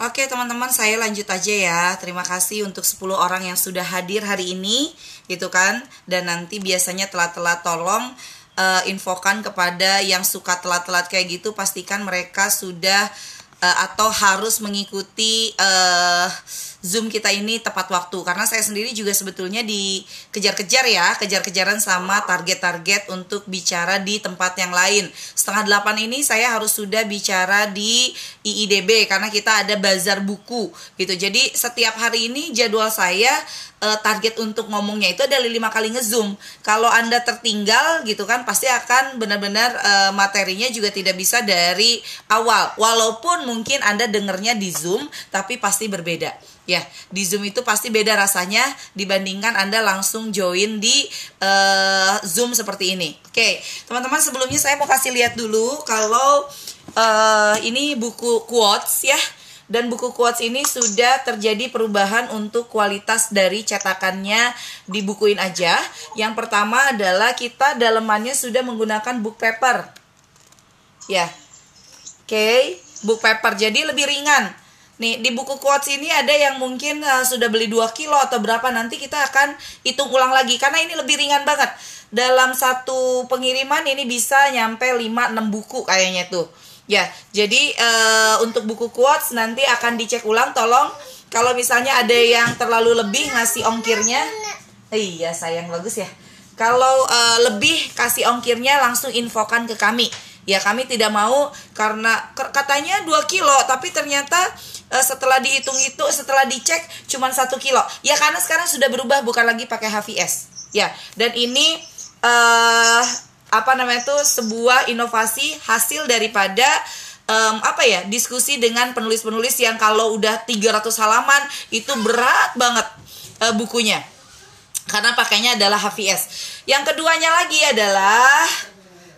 Oke teman-teman saya lanjut aja ya. Terima kasih untuk 10 orang yang sudah hadir hari ini Gitu kan? Dan nanti biasanya telat-telat tolong uh, Infokan kepada yang suka telat-telat kayak gitu Pastikan mereka sudah uh, Atau harus mengikuti uh, Zoom kita ini tepat waktu karena saya sendiri juga sebetulnya dikejar-kejar ya, kejar-kejaran sama target-target untuk bicara di tempat yang lain. Setengah delapan ini saya harus sudah bicara di IIDB karena kita ada bazar buku gitu. Jadi setiap hari ini jadwal saya uh, target untuk ngomongnya itu adalah lima kali ngezoom. Kalau anda tertinggal gitu kan, pasti akan benar-benar uh, materinya juga tidak bisa dari awal. Walaupun mungkin anda dengernya di zoom, tapi pasti berbeda. Ya, di zoom itu pasti beda rasanya dibandingkan anda langsung join di uh, zoom seperti ini. Oke, teman-teman sebelumnya saya mau kasih lihat dulu kalau uh, ini buku quotes ya dan buku quotes ini sudah terjadi perubahan untuk kualitas dari cetakannya dibukuin aja. Yang pertama adalah kita dalemannya sudah menggunakan book paper. Ya. Oke, okay. book paper jadi lebih ringan. Nih, di buku quotes ini ada yang mungkin uh, sudah beli 2 kilo atau berapa nanti kita akan hitung ulang lagi karena ini lebih ringan banget. Dalam satu pengiriman ini bisa nyampe 5 6 buku kayaknya tuh. Ya, jadi uh, untuk buku quotes nanti akan dicek ulang. Tolong kalau misalnya ada yang terlalu lebih ngasih ongkirnya, iya sayang bagus ya. Kalau uh, lebih kasih ongkirnya langsung infokan ke kami. Ya kami tidak mau karena katanya 2 kilo tapi ternyata uh, setelah dihitung itu setelah dicek cuma satu kilo. Ya karena sekarang sudah berubah bukan lagi pakai HVS. Ya dan ini uh, apa namanya itu sebuah inovasi hasil daripada um, apa ya diskusi dengan penulis-penulis yang kalau udah 300 halaman itu berat banget uh, bukunya karena pakainya adalah HVS. Yang keduanya lagi adalah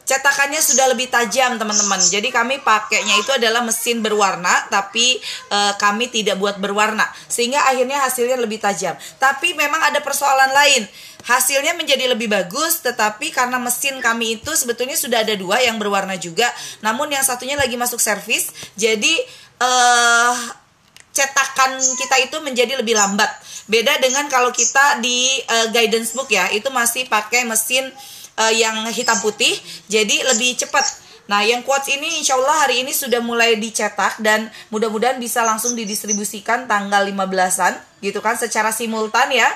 cetakannya sudah lebih tajam teman-teman. Jadi kami pakainya itu adalah mesin berwarna tapi e, kami tidak buat berwarna sehingga akhirnya hasilnya lebih tajam. Tapi memang ada persoalan lain. Hasilnya menjadi lebih bagus tetapi karena mesin kami itu sebetulnya sudah ada dua yang berwarna juga namun yang satunya lagi masuk servis. Jadi eh cetakan kita itu menjadi lebih lambat. Beda dengan kalau kita di uh, guidance book ya itu masih pakai mesin uh, yang hitam putih jadi lebih cepat Nah, yang quotes ini insya Allah hari ini sudah mulai dicetak dan mudah-mudahan bisa langsung didistribusikan tanggal 15-an gitu kan secara simultan ya.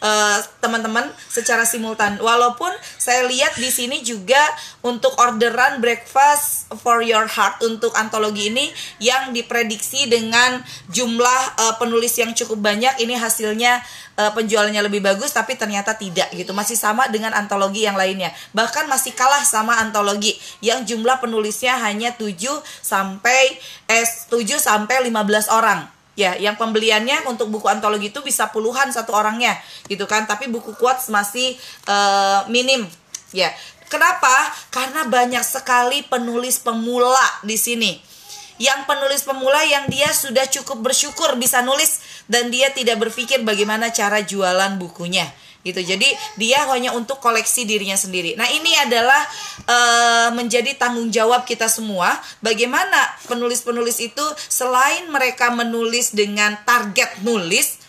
Eh, teman-teman uh, secara simultan. Walaupun saya lihat di sini juga untuk orderan breakfast for your heart untuk antologi ini yang diprediksi dengan jumlah uh, penulis yang cukup banyak ini hasilnya uh, penjualannya lebih bagus tapi ternyata tidak gitu. Masih sama dengan antologi yang lainnya. Bahkan masih kalah sama antologi yang jumlah penulisnya hanya 7 sampai eh 7 sampai 15 orang ya yang pembeliannya untuk buku antologi itu bisa puluhan satu orangnya gitu kan. Tapi buku quotes masih uh, minim. Ya kenapa? Karena banyak sekali penulis pemula di sini. Yang penulis pemula yang dia sudah cukup bersyukur bisa nulis dan dia tidak berpikir bagaimana cara jualan bukunya gitu. Jadi dia hanya untuk koleksi dirinya sendiri. Nah, ini adalah uh, menjadi tanggung jawab kita semua bagaimana penulis-penulis itu selain mereka menulis dengan target nulis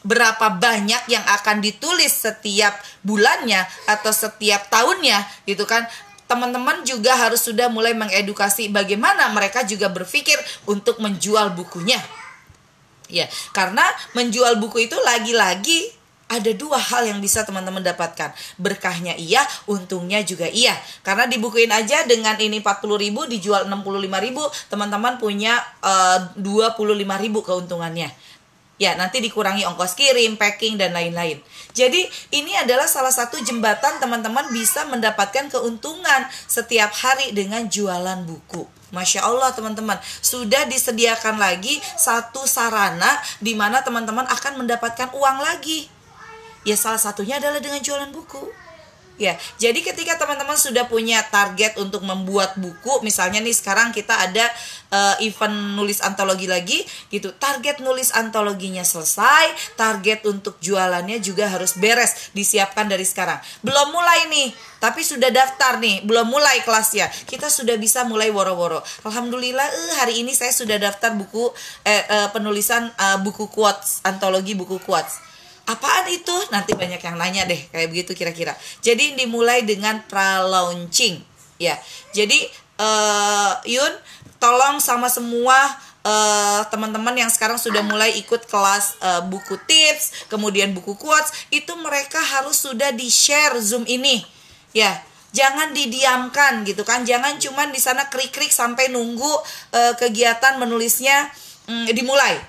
berapa banyak yang akan ditulis setiap bulannya atau setiap tahunnya gitu kan teman-teman juga harus sudah mulai mengedukasi bagaimana mereka juga berpikir untuk menjual bukunya ya karena menjual buku itu lagi-lagi ada dua hal yang bisa teman-teman dapatkan. Berkahnya iya, untungnya juga iya. Karena dibukuin aja dengan ini 40 ribu dijual 65 ribu, teman-teman punya eh, uh, 25 ribu keuntungannya. Ya, nanti dikurangi ongkos kirim, packing, dan lain-lain. Jadi, ini adalah salah satu jembatan teman-teman bisa mendapatkan keuntungan setiap hari dengan jualan buku. Masya Allah teman-teman Sudah disediakan lagi satu sarana di mana teman-teman akan mendapatkan uang lagi Ya salah satunya adalah dengan jualan buku. Ya, jadi ketika teman-teman sudah punya target untuk membuat buku, misalnya nih sekarang kita ada uh, event nulis antologi lagi, gitu. Target nulis antologinya selesai, target untuk jualannya juga harus beres, disiapkan dari sekarang. Belum mulai nih, tapi sudah daftar nih, belum mulai kelasnya. Kita sudah bisa mulai woro-woro. Alhamdulillah, eh, hari ini saya sudah daftar buku eh, eh, penulisan uh, buku quotes, antologi buku quotes apaan itu? Nanti banyak yang nanya deh kayak begitu kira-kira. Jadi dimulai dengan pra launching ya jadi uh, Yun tolong sama semua uh, teman-teman yang sekarang sudah mulai ikut kelas uh, buku tips kemudian buku quotes itu mereka harus sudah di share zoom ini. Ya jangan didiamkan gitu kan. Jangan cuman di sana krik-krik sampai nunggu uh, kegiatan menulisnya um, dimulai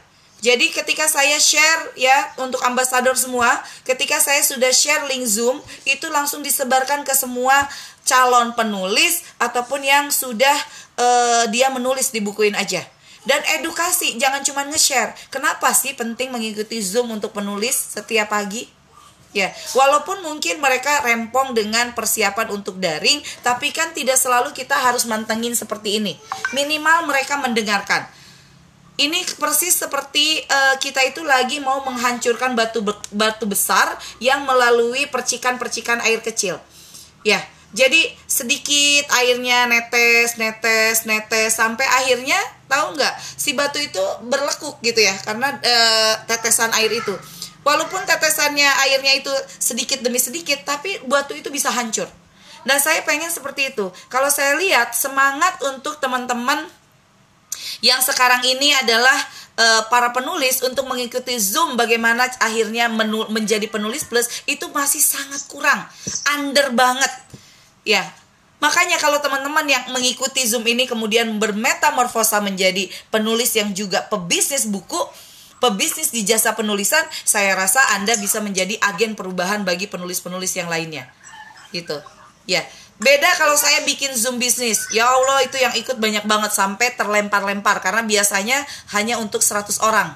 jadi ketika saya share ya untuk ambasador semua, ketika saya sudah share link Zoom, itu langsung disebarkan ke semua calon penulis ataupun yang sudah uh, dia menulis dibukuin aja. Dan edukasi, jangan cuma nge-share. Kenapa sih penting mengikuti Zoom untuk penulis setiap pagi? Ya, walaupun mungkin mereka rempong dengan persiapan untuk daring, tapi kan tidak selalu kita harus mantengin seperti ini. Minimal mereka mendengarkan ini persis seperti uh, kita itu lagi mau menghancurkan batu batu besar yang melalui percikan-percikan air kecil. Ya, jadi sedikit airnya netes, netes, netes sampai akhirnya tahu nggak si batu itu berlekuk gitu ya karena uh, tetesan air itu. Walaupun tetesannya airnya itu sedikit demi sedikit, tapi batu itu bisa hancur. Nah, saya pengen seperti itu. Kalau saya lihat semangat untuk teman-teman yang sekarang ini adalah uh, para penulis untuk mengikuti Zoom bagaimana akhirnya menu, menjadi penulis plus itu masih sangat kurang, under banget. Ya. Makanya kalau teman-teman yang mengikuti Zoom ini kemudian bermetamorfosa menjadi penulis yang juga pebisnis buku, pebisnis di jasa penulisan, saya rasa Anda bisa menjadi agen perubahan bagi penulis-penulis yang lainnya. Gitu. Ya. Beda kalau saya bikin Zoom bisnis. Ya Allah, itu yang ikut banyak banget sampai terlempar-lempar karena biasanya hanya untuk 100 orang.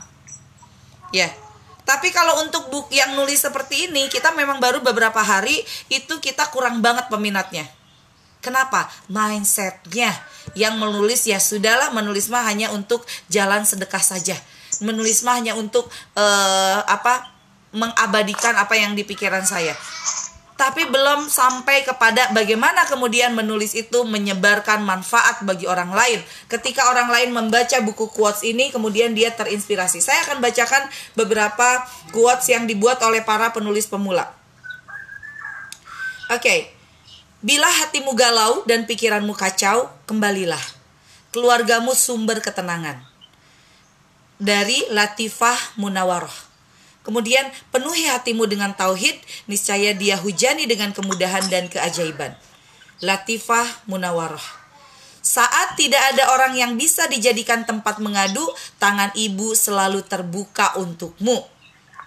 Ya. Tapi kalau untuk book yang nulis seperti ini, kita memang baru beberapa hari itu kita kurang banget peminatnya. Kenapa? Mindsetnya yang menulis ya sudahlah menulis mah hanya untuk jalan sedekah saja. Menulis mah hanya untuk uh, apa? mengabadikan apa yang di pikiran saya tapi belum sampai kepada bagaimana kemudian menulis itu menyebarkan manfaat bagi orang lain. Ketika orang lain membaca buku quotes ini, kemudian dia terinspirasi. Saya akan bacakan beberapa quotes yang dibuat oleh para penulis pemula. Oke, okay. bila hatimu galau dan pikiranmu kacau, kembalilah. Keluargamu sumber ketenangan. Dari Latifah Munawaroh. Kemudian penuhi hatimu dengan tauhid, niscaya dia hujani dengan kemudahan dan keajaiban. Latifah Munawarah. Saat tidak ada orang yang bisa dijadikan tempat mengadu, tangan ibu selalu terbuka untukmu.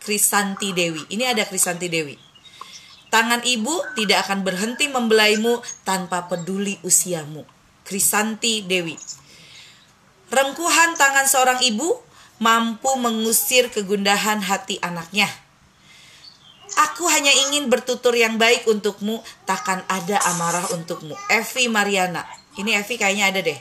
Krisanti Dewi. Ini ada Krisanti Dewi. Tangan ibu tidak akan berhenti membelaimu tanpa peduli usiamu. Krisanti Dewi. Rengkuhan tangan seorang ibu mampu mengusir kegundahan hati anaknya. Aku hanya ingin bertutur yang baik untukmu, takkan ada amarah untukmu. Evi Mariana. Ini Evi kayaknya ada deh.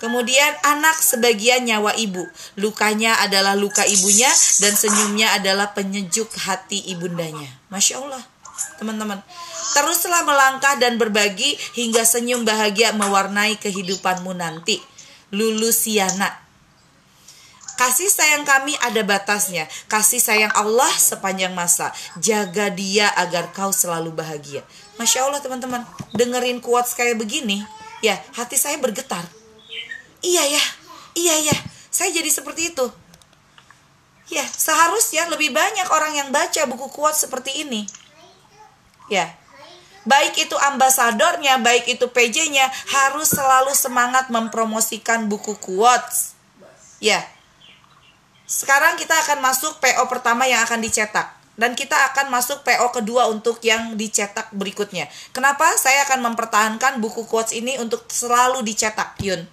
Kemudian anak sebagian nyawa ibu. Lukanya adalah luka ibunya dan senyumnya adalah penyejuk hati ibundanya. Masya Allah, teman-teman. Teruslah melangkah dan berbagi hingga senyum bahagia mewarnai kehidupanmu nanti. Lulusiana Kasih sayang kami ada batasnya. Kasih sayang Allah sepanjang masa. Jaga dia agar kau selalu bahagia. Masya Allah teman-teman, dengerin kuat kayak begini, ya hati saya bergetar. Iya ya, iya ya, saya jadi seperti itu. Ya, seharusnya lebih banyak orang yang baca buku kuat seperti ini. Ya, baik itu ambasadornya, baik itu PJ-nya harus selalu semangat mempromosikan buku quotes. Ya, sekarang kita akan masuk PO pertama yang akan dicetak dan kita akan masuk PO kedua untuk yang dicetak berikutnya. Kenapa saya akan mempertahankan buku quotes ini untuk selalu dicetak, Yun?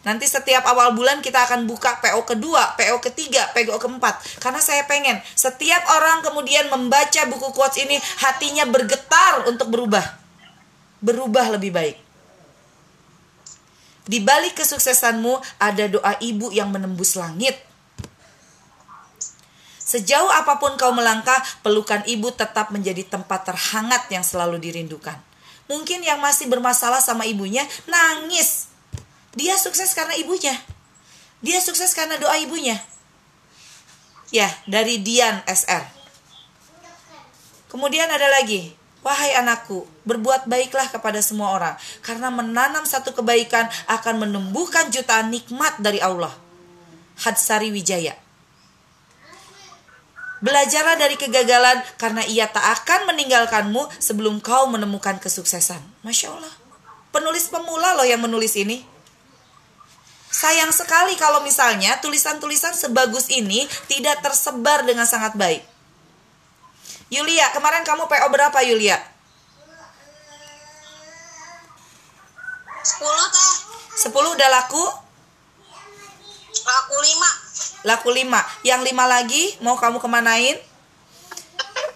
Nanti setiap awal bulan kita akan buka PO kedua, PO ketiga, PO keempat. Karena saya pengen setiap orang kemudian membaca buku quotes ini hatinya bergetar untuk berubah. Berubah lebih baik. Di balik kesuksesanmu ada doa ibu yang menembus langit. Sejauh apa pun kau melangkah, pelukan ibu tetap menjadi tempat terhangat yang selalu dirindukan. Mungkin yang masih bermasalah sama ibunya nangis dia sukses karena ibunya. Dia sukses karena doa ibunya. Ya, dari Dian SR. Kemudian ada lagi, Wahai anakku, berbuat baiklah kepada semua orang, karena menanam satu kebaikan akan menumbuhkan jutaan nikmat dari Allah. Hadsari Wijaya. Belajarlah dari kegagalan, karena ia tak akan meninggalkanmu sebelum kau menemukan kesuksesan. Masya Allah. Penulis pemula loh yang menulis ini. Sayang sekali kalau misalnya tulisan-tulisan sebagus ini tidak tersebar dengan sangat baik. Yulia, kemarin kamu PO berapa Yulia? 10 teh. 10 udah laku? Laku 5. Laku 5. Yang 5 lagi mau kamu kemanain?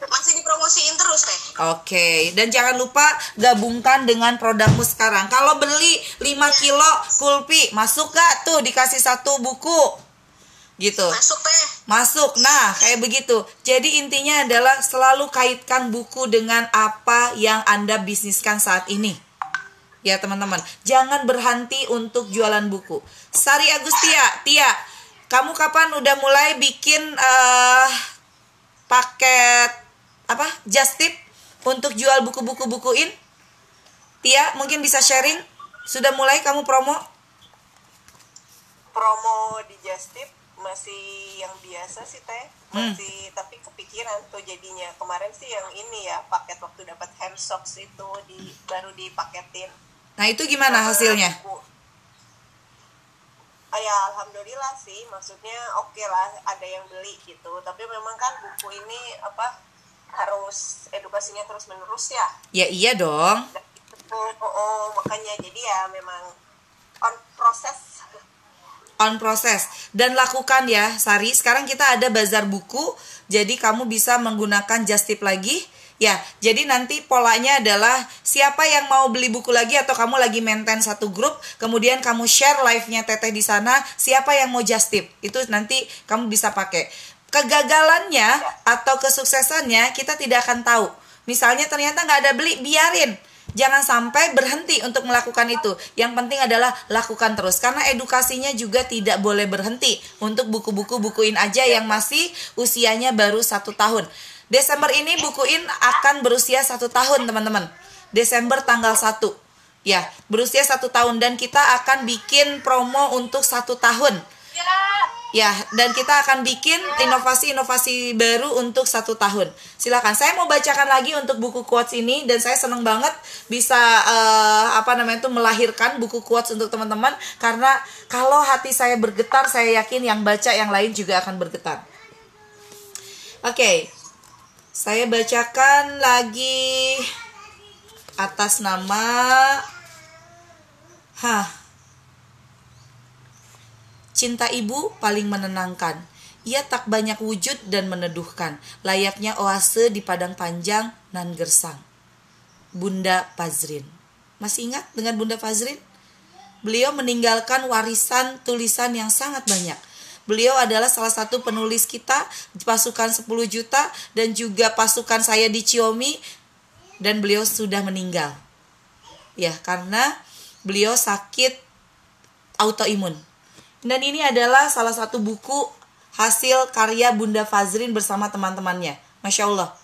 Masih dipromosiin terus teh. Oke, dan jangan lupa gabungkan dengan produkmu sekarang. Kalau beli 5 kilo kulpi, masuk gak tuh dikasih satu buku? Gitu. Masuk teh. Masuk. Nah, kayak begitu. Jadi intinya adalah selalu kaitkan buku dengan apa yang Anda bisniskan saat ini. Ya, teman-teman. Jangan berhenti untuk jualan buku. Sari Agustia, Tia, kamu kapan udah mulai bikin uh, paket apa? Just tip untuk jual buku-buku bukuin? Tia, mungkin bisa sharing? Sudah mulai kamu promo? Promo di Just Tip masih yang biasa sih teh masih hmm. tapi kepikiran tuh jadinya kemarin sih yang ini ya paket waktu dapat hand socks itu di baru dipaketin nah itu gimana hasilnya buku, ah, ya alhamdulillah sih. Maksudnya oke okay lah ada yang beli gitu. Tapi memang kan buku ini apa harus edukasinya terus menerus ya. Ya iya dong. Oh, oh, oh. Makanya jadi ya memang on proses on proses dan lakukan ya Sari. Sekarang kita ada bazar buku jadi kamu bisa menggunakan just tip lagi ya jadi nanti polanya adalah siapa yang mau beli buku lagi atau kamu lagi maintain satu grup kemudian kamu share live-nya teteh di sana siapa yang mau just tip itu nanti kamu bisa pakai kegagalannya atau kesuksesannya kita tidak akan tahu. Misalnya ternyata nggak ada beli, biarin. Jangan sampai berhenti untuk melakukan itu. Yang penting adalah lakukan terus. Karena edukasinya juga tidak boleh berhenti. Untuk buku-buku bukuin aja yang masih usianya baru satu tahun. Desember ini bukuin akan berusia satu tahun teman-teman. Desember tanggal 1. Ya, berusia satu tahun. Dan kita akan bikin promo untuk satu tahun. Ya, dan kita akan bikin inovasi-inovasi baru untuk satu tahun. Silakan, saya mau bacakan lagi untuk buku quotes ini dan saya senang banget bisa uh, apa namanya itu melahirkan buku quotes untuk teman-teman karena kalau hati saya bergetar, saya yakin yang baca yang lain juga akan bergetar. Oke, okay. Saya bacakan lagi atas nama, hah Cinta ibu paling menenangkan. Ia tak banyak wujud dan meneduhkan, layaknya oase di padang panjang nan gersang. Bunda Fazrin. Masih ingat dengan Bunda Fazrin? Beliau meninggalkan warisan tulisan yang sangat banyak. Beliau adalah salah satu penulis kita pasukan 10 juta dan juga pasukan saya di Ciomi dan beliau sudah meninggal. Ya, karena beliau sakit autoimun dan ini adalah salah satu buku hasil karya Bunda Fazrin bersama teman-temannya. Masya Allah.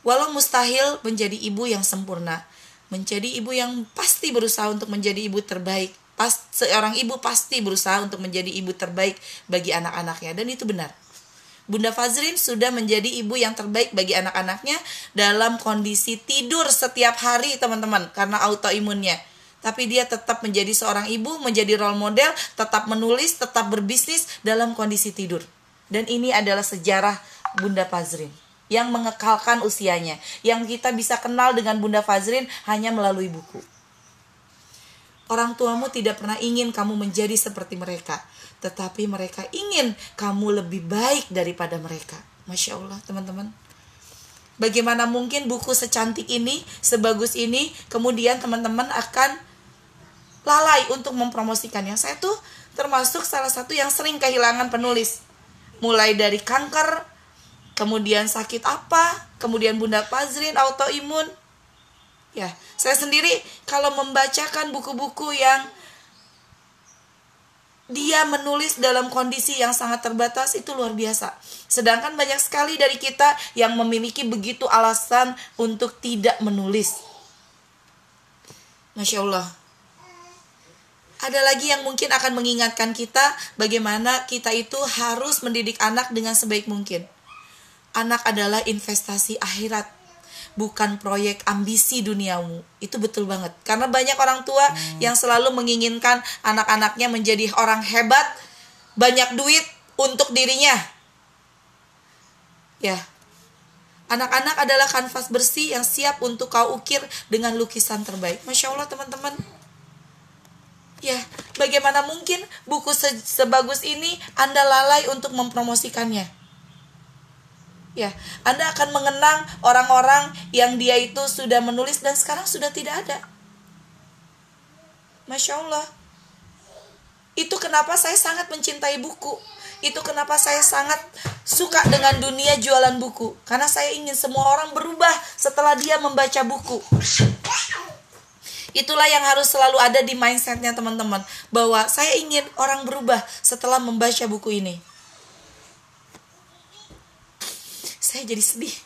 Walau mustahil menjadi ibu yang sempurna, menjadi ibu yang pasti berusaha untuk menjadi ibu terbaik. Pas, seorang ibu pasti berusaha untuk menjadi ibu terbaik bagi anak-anaknya dan itu benar. Bunda Fazrin sudah menjadi ibu yang terbaik bagi anak-anaknya dalam kondisi tidur setiap hari teman-teman karena autoimunnya tapi dia tetap menjadi seorang ibu, menjadi role model, tetap menulis, tetap berbisnis dalam kondisi tidur. Dan ini adalah sejarah Bunda Fazrin yang mengekalkan usianya. Yang kita bisa kenal dengan Bunda Fazrin hanya melalui buku. Orang tuamu tidak pernah ingin kamu menjadi seperti mereka, tetapi mereka ingin kamu lebih baik daripada mereka. Masya Allah, teman-teman. Bagaimana mungkin buku secantik ini, sebagus ini, kemudian teman-teman akan lalai untuk mempromosikannya. Saya tuh termasuk salah satu yang sering kehilangan penulis. Mulai dari kanker, kemudian sakit apa, kemudian bunda pazrin, autoimun. Ya, saya sendiri kalau membacakan buku-buku yang dia menulis dalam kondisi yang sangat terbatas itu luar biasa. Sedangkan banyak sekali dari kita yang memiliki begitu alasan untuk tidak menulis. Masya Allah. Ada lagi yang mungkin akan mengingatkan kita bagaimana kita itu harus mendidik anak dengan sebaik mungkin. Anak adalah investasi akhirat, bukan proyek ambisi duniamu. Itu betul banget. Karena banyak orang tua hmm. yang selalu menginginkan anak-anaknya menjadi orang hebat, banyak duit untuk dirinya. Ya. Anak-anak adalah kanvas bersih yang siap untuk kau ukir dengan lukisan terbaik. Masya Allah teman-teman. Ya, bagaimana mungkin buku se sebagus ini Anda lalai untuk mempromosikannya? Ya, Anda akan mengenang orang-orang yang dia itu sudah menulis dan sekarang sudah tidak ada. Masya Allah. Itu kenapa saya sangat mencintai buku. Itu kenapa saya sangat suka dengan dunia jualan buku. Karena saya ingin semua orang berubah setelah dia membaca buku. Itulah yang harus selalu ada di mindsetnya teman-teman. Bahwa saya ingin orang berubah setelah membaca buku ini. Saya jadi sedih.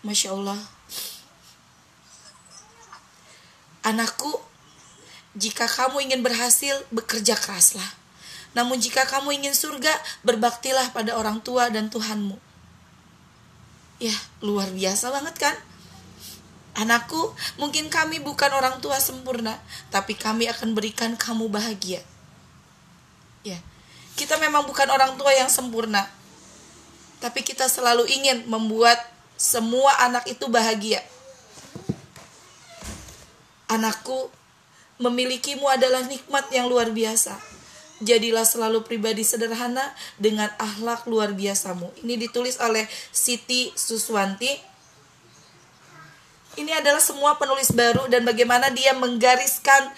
Masya Allah. Anakku Jika kamu ingin berhasil Bekerja keraslah. Namun jika kamu ingin surga Berbaktilah pada orang tua dan Tuhanmu. Ya luar biasa banget kan Anakku, mungkin kami bukan orang tua sempurna, tapi kami akan berikan kamu bahagia. Ya. Kita memang bukan orang tua yang sempurna. Tapi kita selalu ingin membuat semua anak itu bahagia. Anakku, memilikimu adalah nikmat yang luar biasa. Jadilah selalu pribadi sederhana dengan akhlak luar biasamu. Ini ditulis oleh Siti Suswanti ini adalah semua penulis baru dan bagaimana dia menggariskan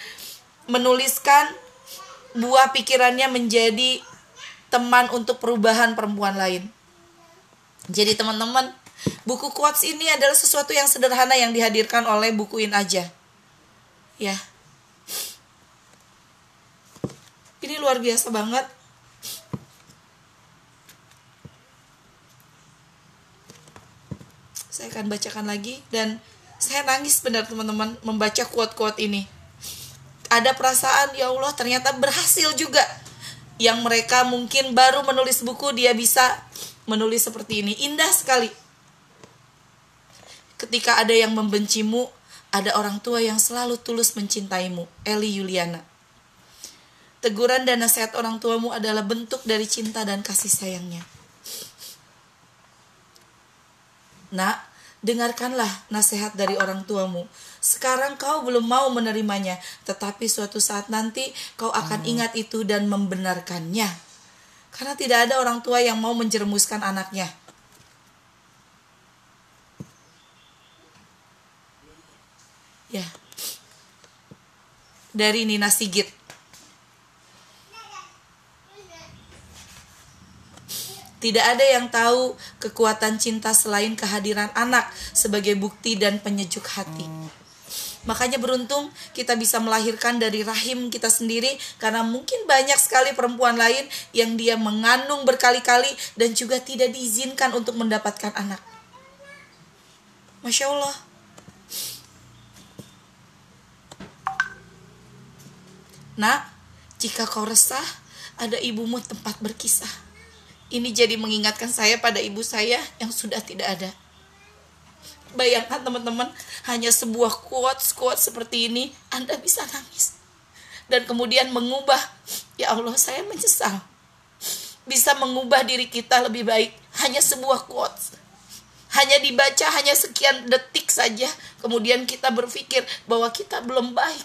menuliskan buah pikirannya menjadi teman untuk perubahan perempuan lain. Jadi teman-teman, buku quotes ini adalah sesuatu yang sederhana yang dihadirkan oleh bukuin aja. Ya. Ini luar biasa banget. Saya akan bacakan lagi dan saya nangis benar teman-teman membaca quote-quote ini. Ada perasaan ya Allah ternyata berhasil juga yang mereka mungkin baru menulis buku dia bisa menulis seperti ini. Indah sekali. Ketika ada yang membencimu ada orang tua yang selalu tulus mencintaimu Eli Yuliana. Teguran dan nasihat orang tuamu adalah bentuk dari cinta dan kasih sayangnya. Nak dengarkanlah nasihat dari orang tuamu. Sekarang kau belum mau menerimanya, tetapi suatu saat nanti kau akan hmm. ingat itu dan membenarkannya. Karena tidak ada orang tua yang mau menjerumuskan anaknya. Ya. Dari Nina Sigit. Tidak ada yang tahu kekuatan cinta selain kehadiran anak sebagai bukti dan penyejuk hati. Makanya beruntung kita bisa melahirkan dari rahim kita sendiri karena mungkin banyak sekali perempuan lain yang dia mengandung berkali-kali dan juga tidak diizinkan untuk mendapatkan anak. Masya Allah. Nak, jika kau resah, ada ibumu tempat berkisah. Ini jadi mengingatkan saya pada ibu saya yang sudah tidak ada. Bayangkan teman-teman, hanya sebuah quotes-quotes seperti ini, Anda bisa nangis. Dan kemudian mengubah, ya Allah saya menyesal. Bisa mengubah diri kita lebih baik hanya sebuah quotes hanya dibaca hanya sekian detik saja kemudian kita berpikir bahwa kita belum baik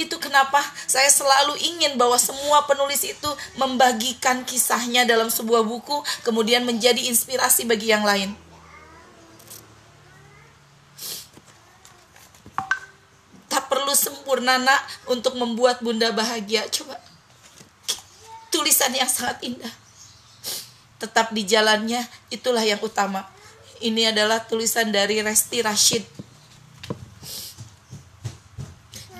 itu kenapa saya selalu ingin bahwa semua penulis itu membagikan kisahnya dalam sebuah buku kemudian menjadi inspirasi bagi yang lain. Tak perlu sempurna nak untuk membuat bunda bahagia. Coba. Tulisan yang sangat indah. Tetap di jalannya itulah yang utama. Ini adalah tulisan dari Resti Rashid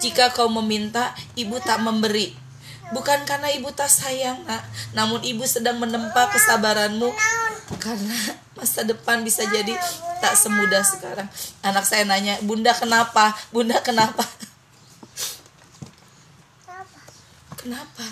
jika kau meminta ibu tak memberi bukan karena ibu tak sayang nak namun ibu sedang menempa kesabaranmu karena masa depan bisa jadi tak semudah sekarang. Anak saya nanya, "Bunda kenapa? Bunda kenapa?" Kenapa?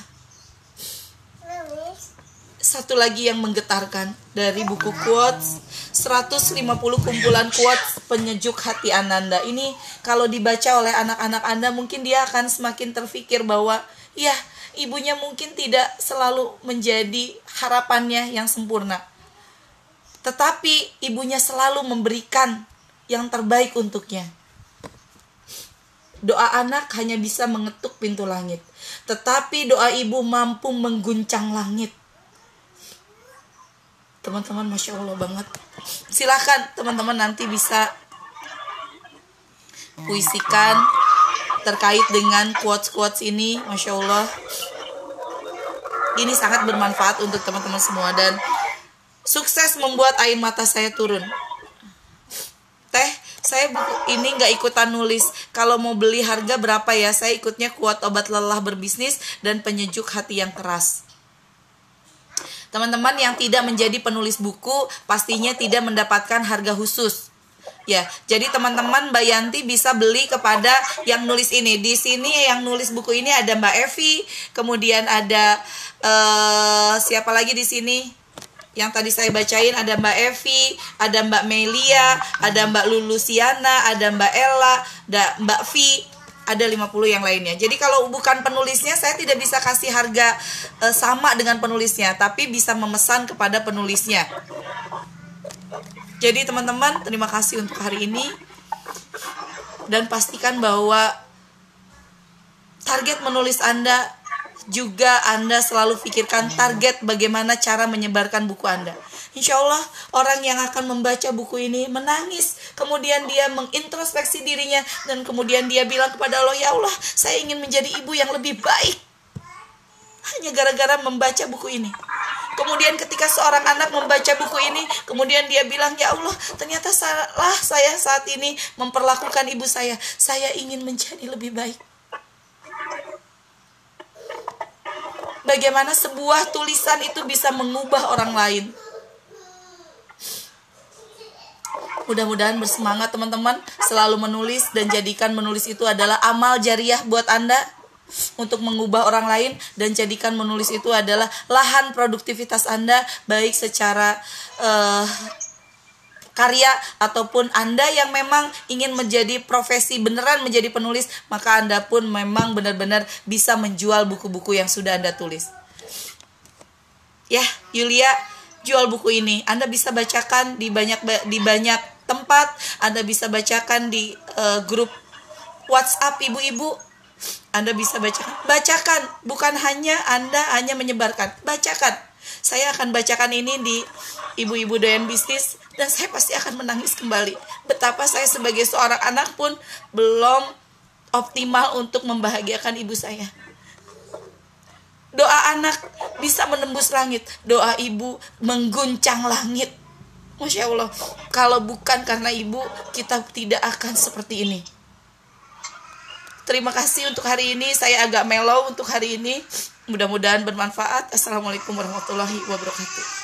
Satu lagi yang menggetarkan dari buku quotes 150 kumpulan quotes penyejuk hati Ananda. Ini kalau dibaca oleh anak-anak Anda mungkin dia akan semakin terfikir bahwa ya ibunya mungkin tidak selalu menjadi harapannya yang sempurna tetapi ibunya selalu memberikan yang terbaik untuknya. Doa anak hanya bisa mengetuk pintu langit, tetapi doa ibu mampu mengguncang langit. Teman-teman, masya Allah banget. Silahkan teman-teman nanti bisa puisikan terkait dengan quotes-quotes ini, masya Allah. Ini sangat bermanfaat untuk teman-teman semua dan Sukses membuat air mata saya turun. Teh, saya buku ini nggak ikutan nulis. Kalau mau beli harga berapa ya? Saya ikutnya kuat obat lelah berbisnis dan penyejuk hati yang keras. Teman-teman yang tidak menjadi penulis buku pastinya tidak mendapatkan harga khusus. Ya, jadi teman-teman Mbak Yanti bisa beli kepada yang nulis ini. Di sini yang nulis buku ini ada Mbak Evi, kemudian ada uh, siapa lagi di sini? yang tadi saya bacain ada Mbak Evi, ada Mbak Melia, ada Mbak Lulusiana, ada Mbak Ella, ada Mbak Vi, ada 50 yang lainnya. Jadi kalau bukan penulisnya saya tidak bisa kasih harga e, sama dengan penulisnya, tapi bisa memesan kepada penulisnya. Jadi teman-teman, terima kasih untuk hari ini. Dan pastikan bahwa target menulis Anda juga Anda selalu pikirkan target bagaimana cara menyebarkan buku Anda. Insya Allah orang yang akan membaca buku ini menangis. Kemudian dia mengintrospeksi dirinya dan kemudian dia bilang kepada Allah, Ya Allah, saya ingin menjadi ibu yang lebih baik. Hanya gara-gara membaca buku ini. Kemudian ketika seorang anak membaca buku ini, kemudian dia bilang, "Ya Allah, ternyata salah saya saat ini memperlakukan ibu saya. Saya ingin menjadi lebih baik." Bagaimana sebuah tulisan itu bisa mengubah orang lain. Mudah-mudahan bersemangat teman-teman selalu menulis dan jadikan menulis itu adalah amal jariah buat Anda untuk mengubah orang lain dan jadikan menulis itu adalah lahan produktivitas Anda baik secara uh, karya ataupun Anda yang memang ingin menjadi profesi beneran menjadi penulis, maka Anda pun memang benar-benar bisa menjual buku-buku yang sudah Anda tulis. Ya, Yulia jual buku ini. Anda bisa bacakan di banyak di banyak tempat, Anda bisa bacakan di uh, grup WhatsApp ibu-ibu. Anda bisa bacakan. Bacakan, bukan hanya Anda hanya menyebarkan. Bacakan. Saya akan bacakan ini di ibu-ibu doyan bisnis dan saya pasti akan menangis kembali. Betapa saya sebagai seorang anak pun belum optimal untuk membahagiakan ibu saya. Doa anak bisa menembus langit, doa ibu mengguncang langit. Masya Allah, kalau bukan karena ibu, kita tidak akan seperti ini. Terima kasih untuk hari ini. Saya agak mellow untuk hari ini. Mudah-mudahan bermanfaat. Assalamualaikum warahmatullahi wabarakatuh.